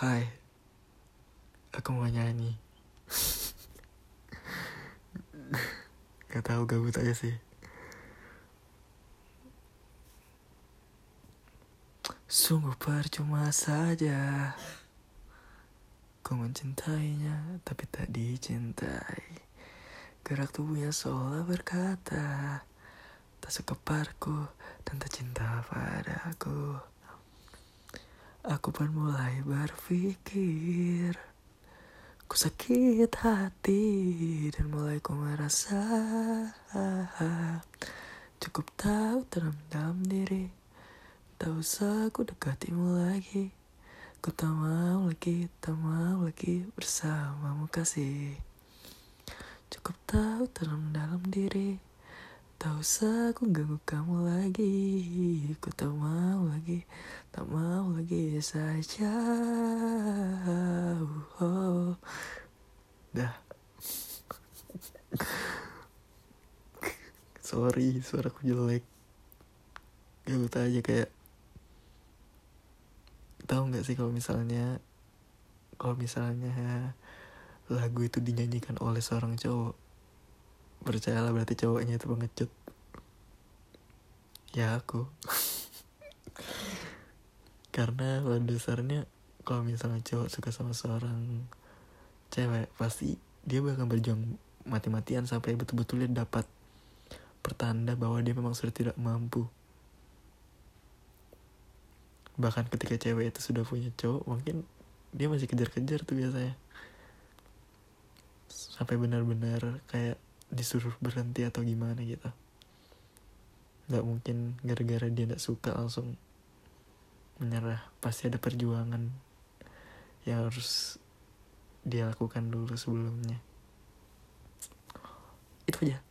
Hai, aku mau nyanyi. Gak tahu gabut aja sih. Sungguh percuma saja Ku mencintainya tapi tak dicintai Gerak tubuhnya seolah berkata Tak suka parku dan tak cinta padaku Aku pun mulai berpikir Ku sakit hati dan mulai ku merasa Cukup tahu dalam diri. Tak usah ku dekatimu lagi. Ku tak mau lagi, tak mau lagi bersamamu kasih. Cukup tahu dalam dalam diri Tak usah ku ganggu kamu lagi. Ku tak mau lagi, tak mau lagi saja. Oh. Dah. Sorry, suaraku jelek. Gabut aja kayak tahu nggak sih kalau misalnya kalau misalnya lagu itu dinyanyikan oleh seorang cowok percayalah berarti cowoknya itu pengecut. Ya aku. Karena pada dasarnya kalau misalnya cowok suka sama seorang cewek pasti dia bakal berjuang mati-matian sampai betul-betul dia dapat pertanda bahwa dia memang sudah tidak mampu. Bahkan ketika cewek itu sudah punya cowok mungkin dia masih kejar-kejar tuh biasanya. Sampai benar-benar kayak disuruh berhenti atau gimana gitu. Nggak mungkin gara-gara dia nggak suka langsung menyerah. Pasti ada perjuangan yang harus dia lakukan dulu sebelumnya. Itu aja.